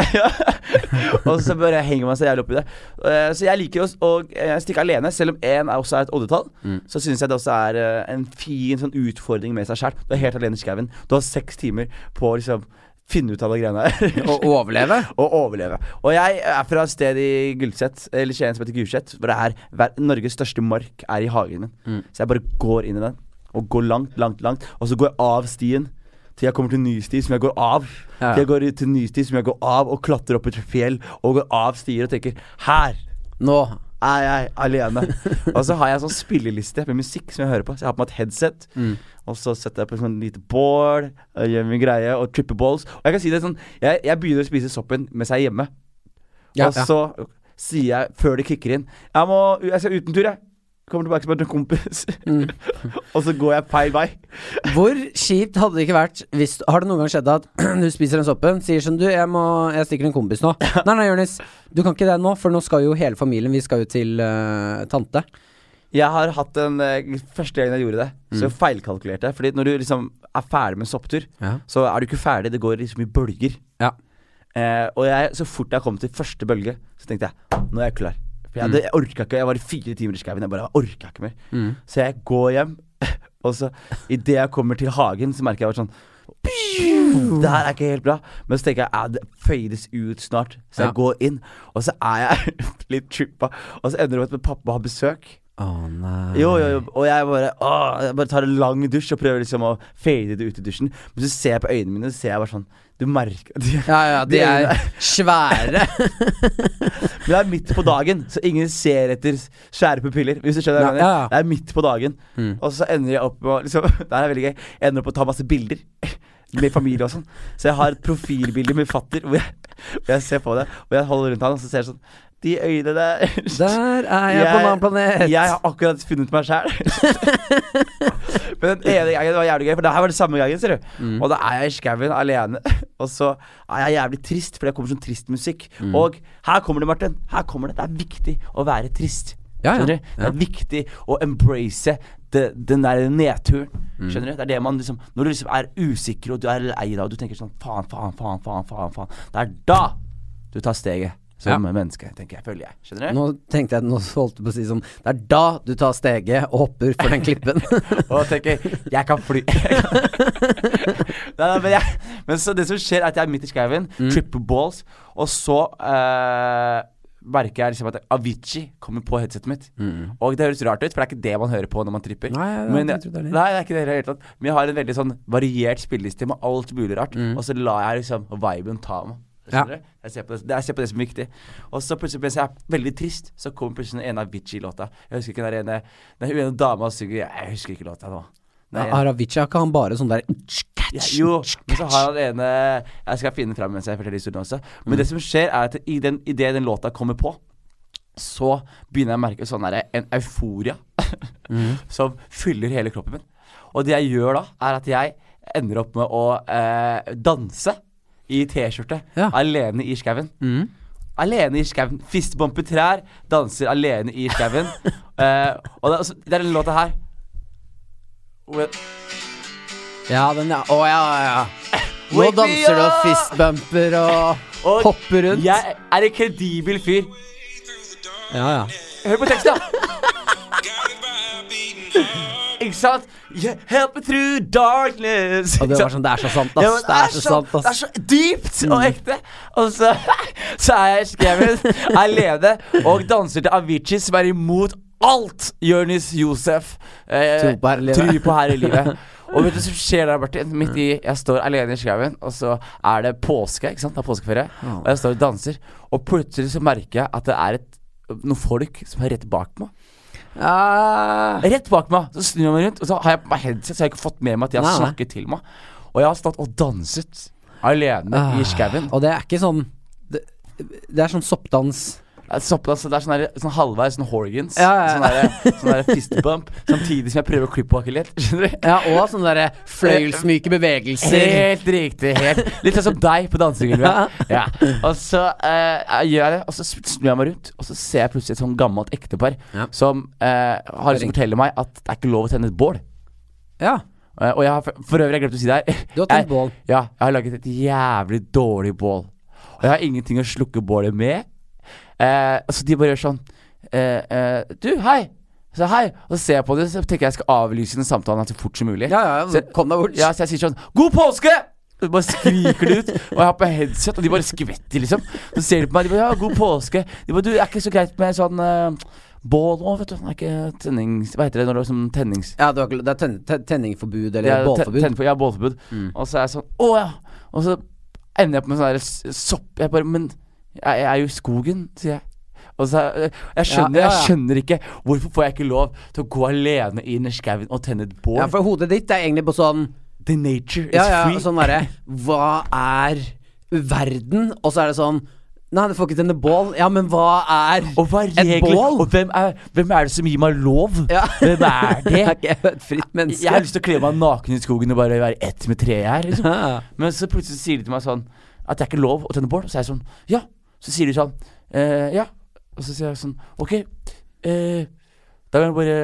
<laughs> og så bare henger man seg jævlig opp i det. Uh, så jeg liker å eh, stikke alene, selv om én også er et oddetall. Så syns jeg det også er uh, en fin sånn utfordring med seg sjæl. Du er helt alene i skauen. Du har seks timer på å liksom finne ut av de greiene der. og <laughs> overleve? <laughs> og overleve. Og jeg er fra et sted i Gulset, eller Skien som heter Gulset, hvor det er Norges største mark er i hagen min. Så jeg bare går inn i den, og går langt, langt, langt. Og så går jeg av stien til jeg kommer til ny sti som jeg går av. Ja. Til jeg går til ny sti som jeg går av, og klatrer opp et fjell, og går av stier og tenker Her Nå er jeg alene. <laughs> og så har jeg en sånn spilleliste med musikk som jeg hører på. Så jeg har på meg et headset. Mm. Og så setter jeg på sånn lite bål, og gjør min greie, og tripper balls. Og jeg kan si det sånn Jeg, jeg begynner å spise soppen mens jeg er hjemme. Ja, og ja. så sier jeg, før det kicker inn Jeg, må, jeg skal ut en tur, jeg. Kommer tilbake som en kompis. Mm. <laughs> og så går jeg feil vei. Hvor kjipt hadde det ikke vært hvis Har det noen gang skjedd at <clears throat> du spiser den soppen, sier sånn Du, jeg må Jeg stikker en kompis nå. <laughs> Nei, nei, Jonis. Du kan ikke det nå, for nå skal jo hele familien Vi skal jo til uh, tante. Jeg har hatt en eh, Første gangen jeg gjorde det, så Mm. feilkalkulerte jeg. Fordi når du liksom er ferdig med sopptur, Ja. så er du ikke ferdig. Det går liksom i bølger. Ja. Eh, og jeg, så fort jeg kom til første bølge, så tenkte jeg nå er jeg klar. For jeg, det, jeg orka ikke. Jeg var i fire timer i skauen. Jeg bare orka ikke mer. Mm. Så jeg går hjem, <laughs> og så idet jeg kommer til hagen, så merker jeg bare sånn det her er ikke helt bra. Men så tenker jeg ja, det fades ut snart. Så jeg Ja. går inn, og så er jeg <laughs> litt trippa. Og så ender det med at pappa har besøk. Å nei. Jo, jo, jo. Og jeg bare, å, jeg bare tar en lang dusj og prøver liksom å fade det ut i dusjen. Men så ser jeg på øynene mine, så ser jeg bare sånn Du merker de, Ja, ja, de de er svære. <laughs> Men det er midt på dagen, så ingen ser etter svære pupiller. Hvis du skjønner hva jeg Ja, mener. ja, ja. Det er midt på dagen. Mm. Og så ender jeg opp med å liksom, <laughs> Det er veldig gøy. Jeg ender opp med å ta masse bilder. <laughs> Med familie og sånn. Så jeg har et profilbilde med fatter hvor jeg, hvor jeg ser på det. Og jeg holder rundt han, og så ser jeg sånn De øynene der Der er jeg, på en annen planet. Jeg har akkurat funnet meg sjæl. Men den ene gangen var jævlig gøy, for det her var det samme gangen, ser du. Mm. Og da er jeg i skauen alene, <laughs> og så er jeg jævlig trist, for det kommer sånn trist musikk. Mm. Og her kommer det, Martin. Her kommer det. Det er viktig å være trist. Ja, ja. Det er viktig å embrace det, den der nedturen. Mm. Skjønner du? Det er det man liksom Når du liksom er usikker og du er lei deg og du tenker sånn faen, faen, faen, faen, faen, faen. Det er da du tar steget som menneske, tenker jeg. Føler jeg. Skjønner du? Nå tenkte jeg Nå holdt du på å si sånn Det er da du tar steget og hopper for den klippen. <laughs> Og tenker jeg kan fly. <laughs> nei, nei, men, jeg, men så det som skjer, er at jeg er midt i skauen, Mm. triple balls, og så eh, merker jeg liksom at Avicii kommer på headsetet mitt. Og det høres rart ut, for det er ikke det man hører på når man tripper. Mm. Nei, jeg- men, jeg det nei, det er ikke det i det hele tatt. Men jeg har en veldig sånn variert spilleliste med alt mulig rart, Mm. og så lar jeg liksom viben ta meg. Ja. Jeg ser, på det, jeg ser på det som viktig. Og så plutselig mens jeg er veldig trist, så kommer plutselig en Avicii-låta. Jeg husker ikke den ene Den ene dama synger Jeg husker ikke låta nå. Den ene- Aravici har ikke han bare sånn der ja, jo, men så har han ene Jeg skal finne fram mens jeg forteller historien også. Men det som skjer, er at i den, i det den låta kommer på, så begynner jeg å merke sånn der, en euforia <laughs> som fyller hele kroppen min. Og det jeg gjør da, er at jeg ender opp med å eh, danse i T-skjorte Ja. alene i skauen. mm. Alene i skauen. Fistbumper trær, danser alene i skauen. uh, <laughs> og det, altså, det er den låta her. Ja, den ja. Å ja, ja. Nå danser du og fistbumper og Og Hopper rundt. Jeg er en kredibel fyr. Ja, ja. Hør på teksten, da! <laughs> Ikke sant? Yeah, help me through darkness. Og det var sånn, det er så sant, Ja, ass. men Det er så sant, det er så dypt og ekte. Og så, <laughs> så er jeg skrevet alene og danser til Avicii, som er imot alt Jonis Josef eh, Tror på her i livet. på her i livet. <laughs> Og vet du hva som skjer der, Martin? Midt i, Jeg står alene i skauen, og så er det påske. ikke sant? Det er påskeferie. Og jeg står og danser, og plutselig så merker jeg at det er et, noen folk som er rett bak meg. Ah. Rett bak meg. Så snur jeg meg rundt, og så har jeg på meg headset, så jeg har ikke fått med meg at de har snakket til meg. Og jeg har stått og danset alene Ah. i skauen. Og det er ikke sånn Det, det er sånn soppdans. Såpass, det er sånn, der, sånn halvveis sånn Horgans. Ja, ja. Sånn der, sånn der fist bump. <laughs> Samtidig som jeg prøver å klippe litt. <laughs> Skjønner du? Ja, og sånne der fløyelsmyke bevegelser. Helt riktig. Helt, litt sånn som deg på dansegulvet. Ja. Og så uh, jeg gjør jeg det, og så snur jeg meg rundt, og så ser jeg plutselig et sånn gammelt ektepar Ja. som uh, har lyst til å fortelle meg at det er ikke lov å tenne et bål. Ja, uh, og jeg har for, for øvrig, jeg glemte å si det her du har tent bål. Ja, jeg har laget et jævlig dårlig bål. Og jeg har ingenting å slukke bålet med. Eh, så de bare gjør sånn eh, eh, Du, hei! Så hei, og så ser jeg på det, så tenker jeg jeg skal avlyse den samtalen så fort som mulig. Ja, ja, Så- kom deg bort. Ja, så jeg sier sånn God påske! Og de bare skriker det ut. Og jeg har på headset, og de bare skvetter, liksom. Så ser de på meg, de bare Ja, god påske. De bare Du, er ikke så greit med sånn uh, bål nå, vet du. Det er ikke tennings... Hva heter det når det er sånn tennings... Ja, det er ten, ten, tenningforbud eller Ja, bålforbud. Ten, Ja, bålforbud. Mm. Og så er jeg sånn Å ja. Og så ender jeg på med sånn der sopp Jeg bare Men jeg, jeg er jo i skogen, sier jeg. Og så jeg, jeg skjønner Ja, ja, ja. Jeg skjønner ikke Hvorfor får jeg ikke lov til å gå alene inn i skauen og tenne et bål? Ja, for hodet ditt er egentlig på sånn The nature is Ja, ja, free. sånn bare, Hva er verden? Og så er det sånn Nei, du får ikke tenne bål. Ja, men hva er og hva er et bål? Og hvem er, hvem er det som gir meg lov? Ja. Hvem er <laughs> det? Jeg er et fritt menneske. Jeg har lyst til å kle meg naken i skogen og bare være ett med treet her. Liksom. Men så plutselig sier de til meg sånn at det er ikke lov å tenne bål. Så er jeg sånn Ja. Så sier de sånn eh, Ja. Og så sier jeg sånn Ok, eh, da vil jeg bare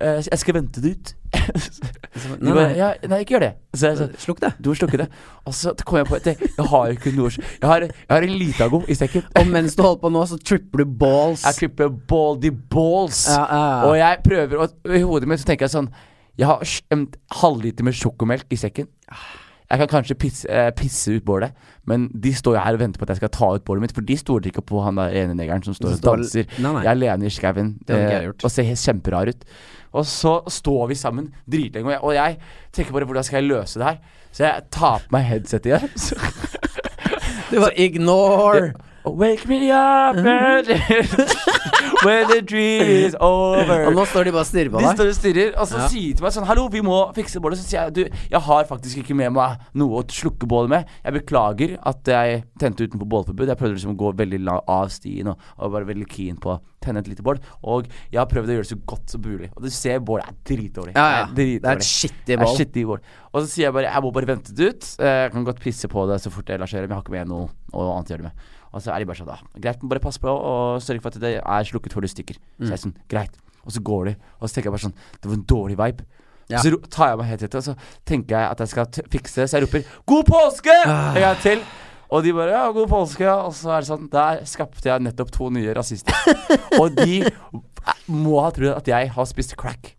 eh, Jeg skal vente det ut. <laughs> de Nei, bare. Ja, nei, ikke gjør det. Så jeg sa, Slukk det. Du må slukke det. Og så kom jeg på at jeg, har jo ikke noe Jeg har, jeg har en Litago i sekken. Og mens du holder på nå, så tripper du balls. Jeg tripper baldy balls. Ja, ja. Og jeg prøver og I hodet mitt så tenker jeg sånn Jeg har en halvliter med sjokomelk i sekken. Jeg kan kanskje pisse, eh, pisse ut bålet, men de står jo her og venter på at jeg skal ta ut bålet mitt. For de stoler ikke på han der ene negeren som står og står- danser. Nei, nei. Jeg er alene i skauen Det hadde ikke jeg eh, gjort. og ser helt kjemperar ut. Og så står vi sammen dritlenge, og jeg, og jeg tenker bare hvordan skal jeg løse det her? Så jeg tar på meg headsetet igjen. Så <laughs> Du var ignore. Wake me up <laughs> <laughs> when the dream is over. Og nå står de bare og stirrer på deg. De står og stirrer, og så Ja. sier de til meg sånn Hallo, vi må fikse bålet. Så sier jeg du, jeg har faktisk ikke med meg noe å slukke bålet med. Jeg beklager at jeg tente utenfor bålforbud. Jeg prøvde liksom å gå veldig langt av stien og, og var veldig keen på å tenne et lite bål. Og jeg har prøvd å gjøre det så godt som mulig. Og du ser bålet er dritdårlig. Ja, ja. Det er Det er et skittig bål. skittig bål. Og så sier jeg bare Jeg må bare vente det ut. Eh, Jeg kan godt pisse på det så fort det lar seg gjøre, men jeg har ikke med noe, noe annet å gjøre det med. Og så er de bare sånn da Greit, bare pass på og sørg for at det er slukket før du stikker. Så jeg er sånn Greit. Og så går de, og så tenker jeg bare sånn Det var en dårlig vibe. Ja. Så tar jeg meg helt etter, og så tenker jeg at jeg skal fikse så jeg roper 'God påske!' Ah. en gang til. Og de bare 'Ja, god påske', Og så er det sånn Der skapte jeg nettopp to nye rasister. <laughs> og de må ha trodd at jeg har spist crack.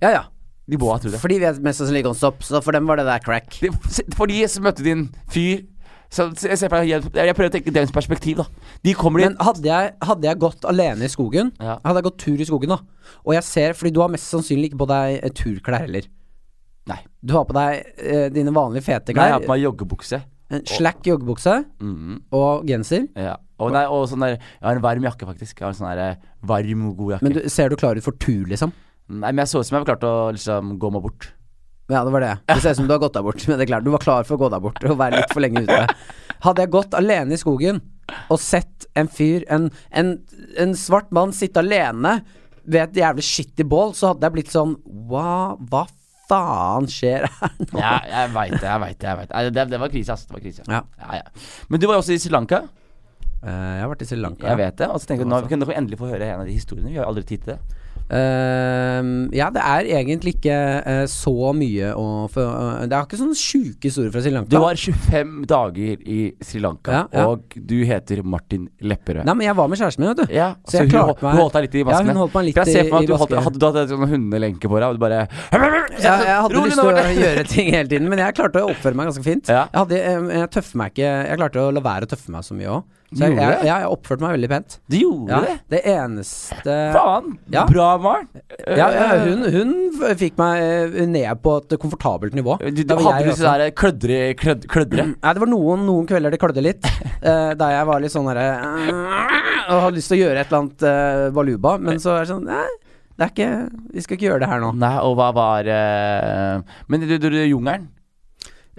Ja, ja. De må ha trodd det. Fordi vi er mest sannsynlig ikke om stopp, så for dem var det der crack. De, for de som møtte en fyr så, jeg, ser på, jeg, jeg prøver å tenke deres perspektiv, da. De kommer Men hadde jeg, hadde jeg gått alene i skogen, Ja. hadde jeg gått tur i skogen, da, og jeg ser Fordi du har mest sannsynlig ikke på deg eh, turklær heller. Nei. Du har på deg eh, dine vanlige fete klær. Nei, jeg har på meg joggebukse. En slack joggebukse Mhm, og genser. ja. Og, nei, og sånn der Jeg har en varm jakke, faktisk. Jeg har en sånn der eh, varm, god jakke. Men du, ser du klar ut for tur, liksom? Nei, men jeg så ut som jeg var klart å liksom gå meg bort. Ja, det var det. Det ser ut som du har gått deg bort. Men det er klart, du var klar for å gå deg bort og være litt for lenge ute. Hadde jeg gått alene i skogen og sett en fyr, en, en, en svart mann, sitte alene ved et jævlig skittig bål, så hadde jeg blitt sånn Hva, hva faen skjer her nå? Ja, jeg veit det, jeg veit det. jeg vet det. Det, det var krise, ass. Det var krise. Ja. Ja, ja. Men du var jo også i Sri Lanka. Eh, jeg har vært i Sri Lanka. Jeg vet det. Og så tenker jeg nå kan dere endelig få høre en av de historiene. Vi har aldri tid til det. Ehm, ja, det er egentlig ikke uh, så mye å for, uh, Det er ikke sånne sjuke historier fra Sri Lanka. Du var 25 dager i Sri Lanka, Ja, ja. og du heter Martin Lepperød. Nei, men jeg var med kjæresten min, vet du. Ja, Så så hun, meg- hun holdt deg litt i Ja, hun holdt meg litt jeg ser for meg i- at du i hadde, du hatt en sånn hundelenke på deg, og du bare Ja, jeg hadde lyst til å gjøre ting hele tiden, men jeg klarte å oppføre meg ganske fint. Ja. Jeg, hadde, jeg, jeg tøffer meg ikke Jeg klarte å la være å tøffe meg så mye òg. Så jeg, jeg, jeg, jeg oppførte meg veldig pent. Du gjorde Ja, det? det eneste Faen! Ja. Bra, Maren. ja, ja, hun, hun fikk meg eh, ned på et komfortabelt nivå. Du, du hadde du også- til å klødre, klød, klødre? <clears throat> Nei, det var noen, noen kvelder det klødde litt. uh, <laughs> da jeg var litt sånn derre Og hadde lyst til å gjøre et eller annet uh, baluba, men så er det sånn Nei, det er ikke Vi skal ikke gjøre det her nå. Nei, og hva var eh, Men du, du, du jungelen?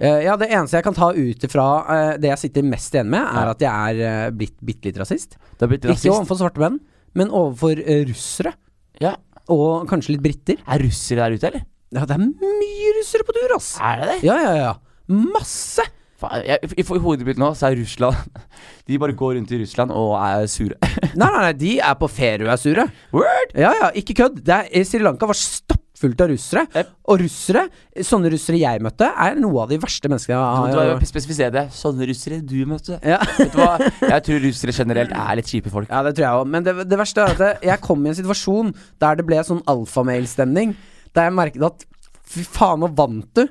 Eh, ja, det eneste jeg kan ta ut ifra uh, det jeg sitter mest igjen med, er at jeg er uh, blitt bitte litt rasist. Du er blitt Ikke overfor svarte menn, men overfor russere. Ja. Og kanskje litt briter. Er russere der ute, eller? Ja, det er mye russere på tur, ass! Er det det? Ja, ja, ja. Masse! Faen, jeg, I, I hodet mitt nå så er Russland <laughs> De bare går rundt i Russland og er sure. Nei, nei, nei, de er på ferie og er sure. Word! Ja, ja, ikke kødd. Det er, Sri Lanka var stappfullt av russere. Yep. Og russere, sånne russere jeg møtte, er noe av de verste menneskene jeg Du må spesifisere det. Sånne russere du møtte. ja. Vet du hva? Jeg tror russere generelt er litt kjipe folk. ja, det tror jeg òg. Men det, det verste er at jeg kom i en situasjon der det ble sånn alfamail-stemning. Der jeg merket at fy faen, nå vant du.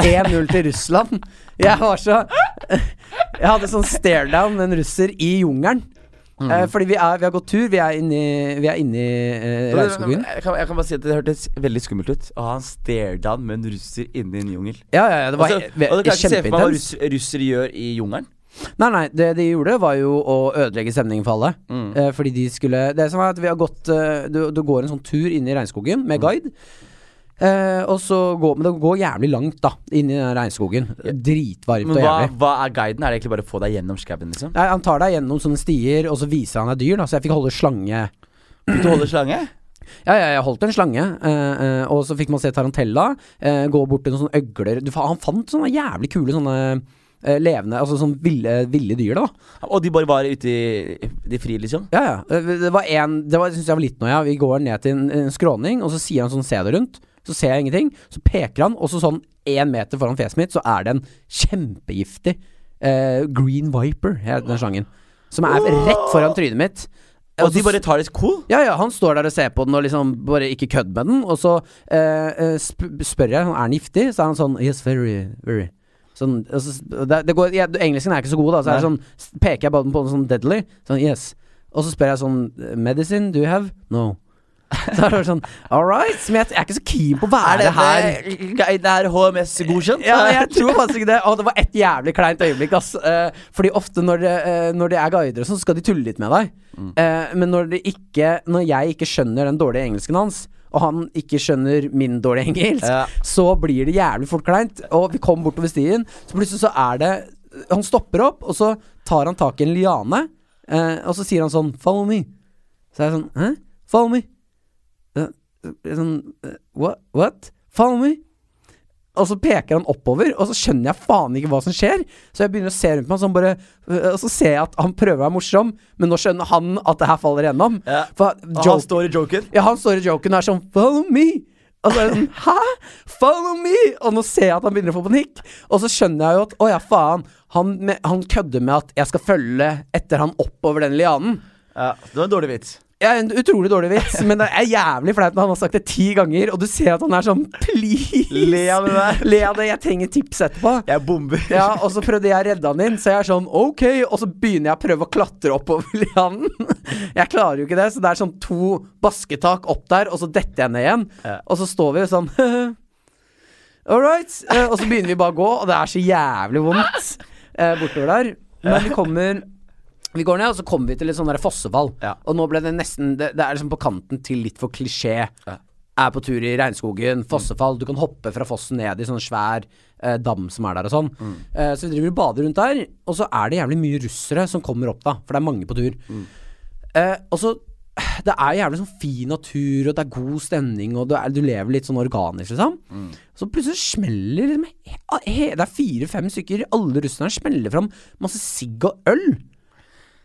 1-0 til Russland. Jeg var så Jeg hadde sånn stare-down med en russer i jungelen. Eh, fordi vi, er, vi har gått tur, vi er inne i, vi er inne eh, regnskogen. Jeg kan, jeg kan bare si at det hørtes veldig skummelt ut Og han en stare-down med en russer inne i en jungel. Ja, ja, ja, det var Altså, og du kan ikke se for meg hva russ, russere gjør i jungelen. Nei, nei, det de gjorde var jo å ødelegge stemningen for alle. Mm. Eh, fordi de skulle Det som er at vi har gått eh, du, du går en sånn tur inn i regnskogen med guide. Eh, og så går Men det går jævlig langt, da, inn i den regnskogen. Dritvarmt Men og hva, jævlig. hva er guiden? Er det egentlig bare å få deg gjennom skauen, liksom? Nei, han tar deg gjennom sånne stier, og så viser han deg dyr. Da Så jeg fikk holde slange. Fikk du holde slange? Ja, ja, jeg holdt en slange, eh, eh, og så fikk man se tarantella. eh, gå bort til noen sånne øgler du, Han fant sånne jævlig kule sånne eh, levende Altså sånn ville, ville dyr, da. Og de bare var ute i de fri, liksom? Ja, ja. Det var en Det syns jeg var litt noe, ja. Vi går ned til en, en skråning, og så sier han sånn Se deg rundt. Så ser jeg ingenting. Så peker han, og så sånn én meter foran fjeset mitt, så er det en kjempegiftig eh, Green Viper, heter den slangen. Som er rett foran trynet mitt. Og de bare tar det cool? ja, ja, han står der og ser på den og liksom bare ikke kødd med den. Og så eh, eh, sp spør jeg er den giftig, så er han sånn Yes, very, very. Sånn, altså, det, det går, ja, engelsken er ikke så god, da. Så er det sånn, peker jeg på den sånn deadly. Sånn yes. Og så spør jeg sånn Medicine, do you have? No. <laughs> Så er det sånn All right. Men jeg, er ikke så keen på å være her. Det er HMS-godkjent? Ja, jeg tror faktisk ikke det. Og det var et jævlig kleint øyeblikk, ass. Eh, fordi ofte når det, eh, når det er guider og sånn, så skal de tulle litt med deg. Eh, men når det ikke Når jeg ikke skjønner den dårlige engelsken hans, og han ikke skjønner min dårlige engelsk, Ja. så blir det jævlig fort kleint. Og vi kom bortover stien, så plutselig så er det Han stopper opp, og så tar han tak i en liane, og så sier han sånn 'Follow me'. Så er jeg sånn 'Hæ? Follow me'. Eh, eh, sånn eh, what? what? Follow me. Og så peker han oppover, og så skjønner jeg faen ikke hva som skjer. Så jeg begynner å se rundt meg, sånn bare, øh, og så ser jeg at han prøver å være morsom, men nå skjønner han at det her faller igjennom. Ja. For han står i joken? ja, han står i joken og er sånn 'follow me'. Og så er det sånn 'hæ? Follow me?' Og nå ser jeg at han begynner å få panikk. Og så skjønner jeg jo at 'å ja, faen', han, han kødder med at jeg skal følge etter han oppover den lianen. Ja, det var en dårlig vits. Ja, en utrolig dårlig vits, men det er jævlig flaut når han har sagt det ti ganger, og du ser at han er sånn Please! Le av det der. Le av det, jeg trenger tips etterpå. Jeg bomber. Ja, og så prøvde jeg å redde han inn, så jeg er sånn ok, og så begynner jeg å prøve å klatre oppover lianen. Jeg klarer jo ikke det, så det er sånn to basketak opp der, og så detter jeg ned igjen. Ja. Og så står vi jo sånn <laughs> All right. Eh, og så begynner vi bare å gå, og det er så jævlig vondt eh, bortover der. Men vi kommer Vi går ned, og så kommer vi til et sånn fossefall. Ja. Og nå ble det nesten Det, det er liksom på kanten til litt for klisjé. Ja. Er på tur i regnskogen, fossefall. Du kan hoppe fra fossen ned i sånn svær eh, dam som er der og sånn. Eh, så vi driver og bader rundt der, og så er det jævlig mye russere som kommer opp da, for det er mange på tur. Eh, og så <sighs> Det er jævlig sånn fin natur, og det er god stemning, og du, er, du lever litt sånn organisk, liksom. Så plutselig smeller liksom he, he, Det er fire-fem stykker, alle russerne smeller fram masse sigg og øl.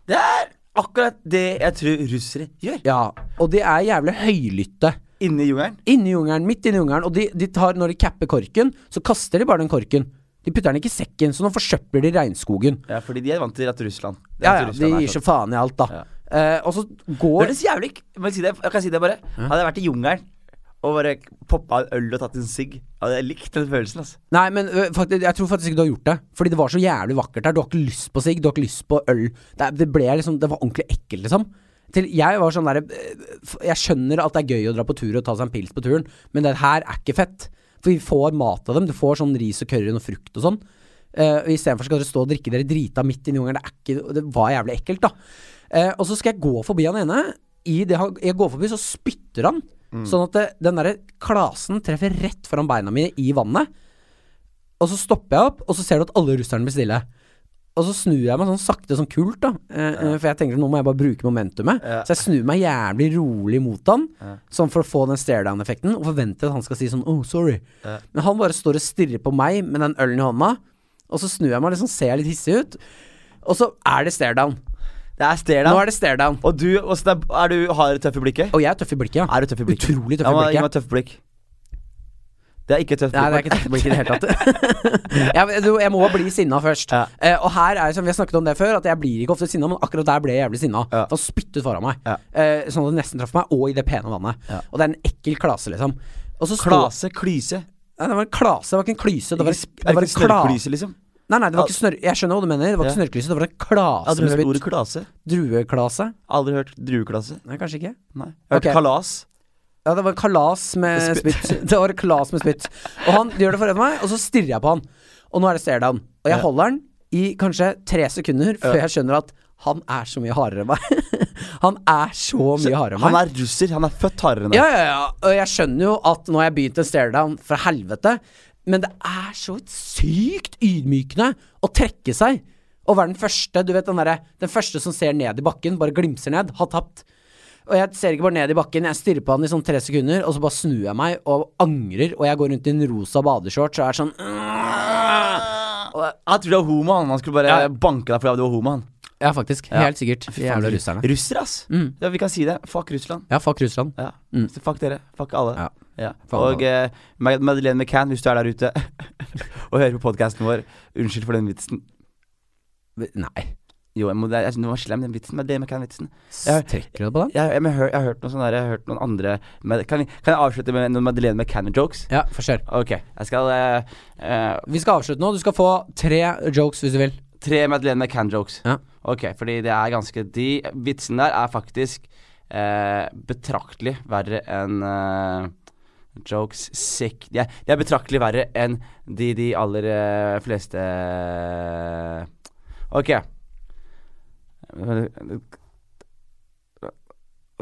Det er akkurat det jeg tror russere gjør. Ja, og de er jævlig høylytte. Inne i jungelen. Inni jungelen, midt inni jungelen. Og de, de tar, når de capper korken, så kaster de bare den korken. De putter den ikke i sekken, så nå forsøpler de regnskogen. Ja, fordi de er vant til at Russland Ja, ja, Russland de gir sånn. så faen i alt, da. Ja. Eh, og så går Det høres jævlig? Jeg kan si det bare. Hadde jeg vært i jungelen og bare poppa en øl og tatt en sigg, Ja, jeg likte den følelsen. Altså. Nei, men ø, faktisk, jeg tror faktisk ikke du har gjort det. Fordi det var så jævlig vakkert der. Du har ikke lyst på sigg, du har ikke lyst på øl. Det, det ble liksom Det var ordentlig ekkelt, liksom. Til, jeg var sånn derre Jeg skjønner at det er gøy å dra på tur og ta seg en pils på turen, men det her er ikke fett. For vi får mat av dem. Du får sånn ris og curry og frukt og sånn. Uh, Istedenfor skal dere stå og drikke dere drita midt inni jungelen. Det, det var jævlig ekkelt, da. Uh, og så skal jeg gå forbi han ene. I det han, jeg går forbi, så spytter han. Sånn at det, den derre klasen treffer rett foran beina mine i vannet. Og så stopper jeg opp, og så ser du at alle russerne blir stille. Og så snur jeg meg sånn sakte, sånn kult, da. Eh, ja. For jeg tenker nå må jeg bare bruke momentumet. Ja. Så jeg snur meg jævlig rolig mot han, Ja. sånn for å få den stare-down-effekten, og forventer at han skal si sånn oh, sorry. Men han bare står og stirrer på meg med den ølen i hånda, og så snur jeg meg og liksom ser jeg litt hissig ut. Og så er det stare-down. Det er stare Nå er det stare-down. Og du, også, er, du har du tøff i blikket? Og jeg er tøff i blikket, ja. Er du tøff i blikket? Utrolig tøff Ja, i blikket Gi blikket. meg tøff blikk. Det er ikke tøft Nei, det er ikke tøft blikk i det hele tatt. <laughs> jeg, jeg må bli sinna først. Ja. Eh, og her er som vi har snakket om det før, at jeg blir ikke ofte sinna, men akkurat der ble jeg jævlig sinna. Ja. Da spyttet foran meg. Ja. Eh, sånn at det nesten traff meg, og i det pene vannet. Ja. Og det er en ekkel klase, liksom. Klase, klyse. Nei, det var en klase, det var ikke en klyse. Det var, det var en klase. liksom? Nei, nei, det var ikke snør... Jeg skjønner hva du mener. Det var ikke Ja. snørrklyse, det var en klase Aldri med hørt ordet klase? Drueklase? Aldri hørt drueklase? Nei, kanskje ikke. Nei. Jeg har hørt okay. kalas. Ja, det var kalas med spytt. <laughs> Det var kalas med spytt. Og han gjør det foran meg, og så stirrer jeg på han. Og nå er det stare down. Og jeg holder den i kanskje tre sekunder før jeg skjønner at han er så mye hardere enn meg. <laughs> han er så mye hardere enn meg. Han er russer. Han er født hardere enn deg. Ja, ja, ja. Og jeg skjønner jo at nå har jeg begynt en stare down fra helvete, men det er så sykt ydmykende å trekke seg. Og være den første, du vet den derre Den første som ser ned i bakken, bare glimser ned, har tapt. Og jeg ser ikke bare ned i bakken, jeg stirrer på han i sånn tre sekunder, og så bare snur jeg meg og angrer, og jeg går rundt i en rosa badeshorts og er sånn Han tror du er homo, han. Han skulle bare Ja. banke deg fordi du var homo, han. Ja, faktisk. Ja. Helt sikkert. Fy faen, russerne. Russere, ass. Mm. Ja, vi kan si det. Fuck Russland. Ja, fuck Russland. Ja. Mm. Så fuck dere. Fuck alle. Ja. Ja. Fuck Og eh, Mad- Madeleine McCann, hvis du er der ute <laughs> og hører på podkasten vår, unnskyld for den vitsen. Nei. Jo, jeg må, jeg, jeg, den var slem, den vitsen. Madeleine McCann-vitsen. Trekker du på den? Jeg, jeg, jeg, har hørt- jeg har hørt noen sånne der, Jeg har hørt noen andre med, kan, kan jeg avslutte med noen Madeleine McCann-jokes? Ja, få kjør. Ok, jeg skal uh, uh, Vi skal avslutte nå. Du skal få tre jokes hvis du vil. Tre Madeleine McCann-jokes. Ja. Ok, fordi det er ganske De vitsene der er faktisk eh, betraktelig verre enn eh, jokes sick de er, de er betraktelig verre enn de de aller eh, fleste Ok.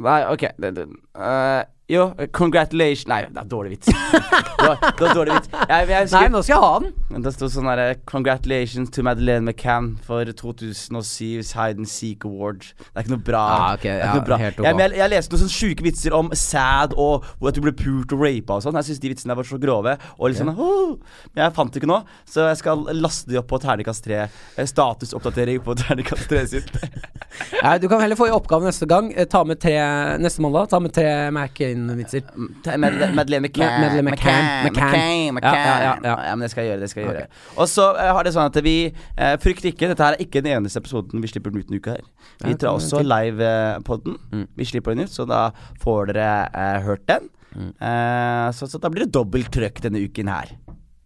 Nei, ok det, det, eh, Jo, congratulations Nei, det er dårlig vits. det, var, det var dårlig vits. Jeg, jeg, Nei, nå skal jeg ha den. Det sto sånn derre 'Congratulations to Madeleine McCann for 2007's Hide and Seek Award'. Det er ikke noe bra. Ah, okay, ja, noe bra. helt jeg, jeg, jeg leste noen sånne sjuke vitser om sad og at du ble pult og rapa og sånn. Jeg syns de vitsene var så grove. Og litt sånn oh, Men jeg fant det ikke nå, så jeg skal laste de opp på Terningkast 3. Eh, Statusoppdatering på Terningkast 3 sitt. <laughs> Nei, du kan heller få i oppgave neste gang. Eh, Ta med tre neste mandag. Ta med tre Mac-in-vitser. Madele- Madeleine McCann. Madeleine McCann. McCann. McCann. Ja, men det skal jeg gjøre. det skal jeg gjøre okay. Og så uh, har det sånn at vi uh, Frykt ikke, dette her er ikke den eneste episoden vi slipper den ut en uke her. Vi tar også live-podden. Mm. Vi slipper den ut, så da får dere uh, hørt den. Mm. Eh, så, så da blir det dobbelt trøkk denne uken her.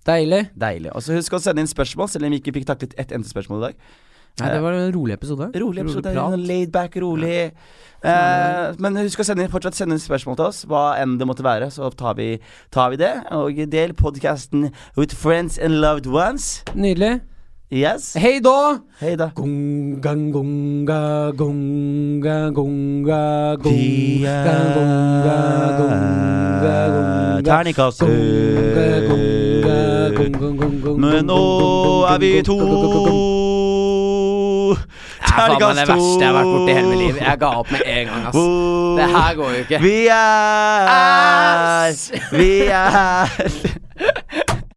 Deilig. Deilig. Og så husk å sende inn spørsmål, selv om vi ikke fikk taklet ett eneste spørsmål i dag. Nei, det var en rolig episode. Rolig episode. prat. laid back, rolig. Eh, men husk å sende fortsatt sende inn spørsmål til oss, hva enn det måtte være. Så tar vi, tar vi det. Og del podkasten with friends and loved ones. Nydelig. Yes. Hei da! Hei da. Gunga, gunga, gunga, gunga, gunga, gunga, gunga, gonga. Terningkast Men nå er vi to. Ja, faen meg det verste jeg har vært borti hele mitt liv. Jeg ga opp med en gang, ass. Det her går jo ikke. Vi er! Vi er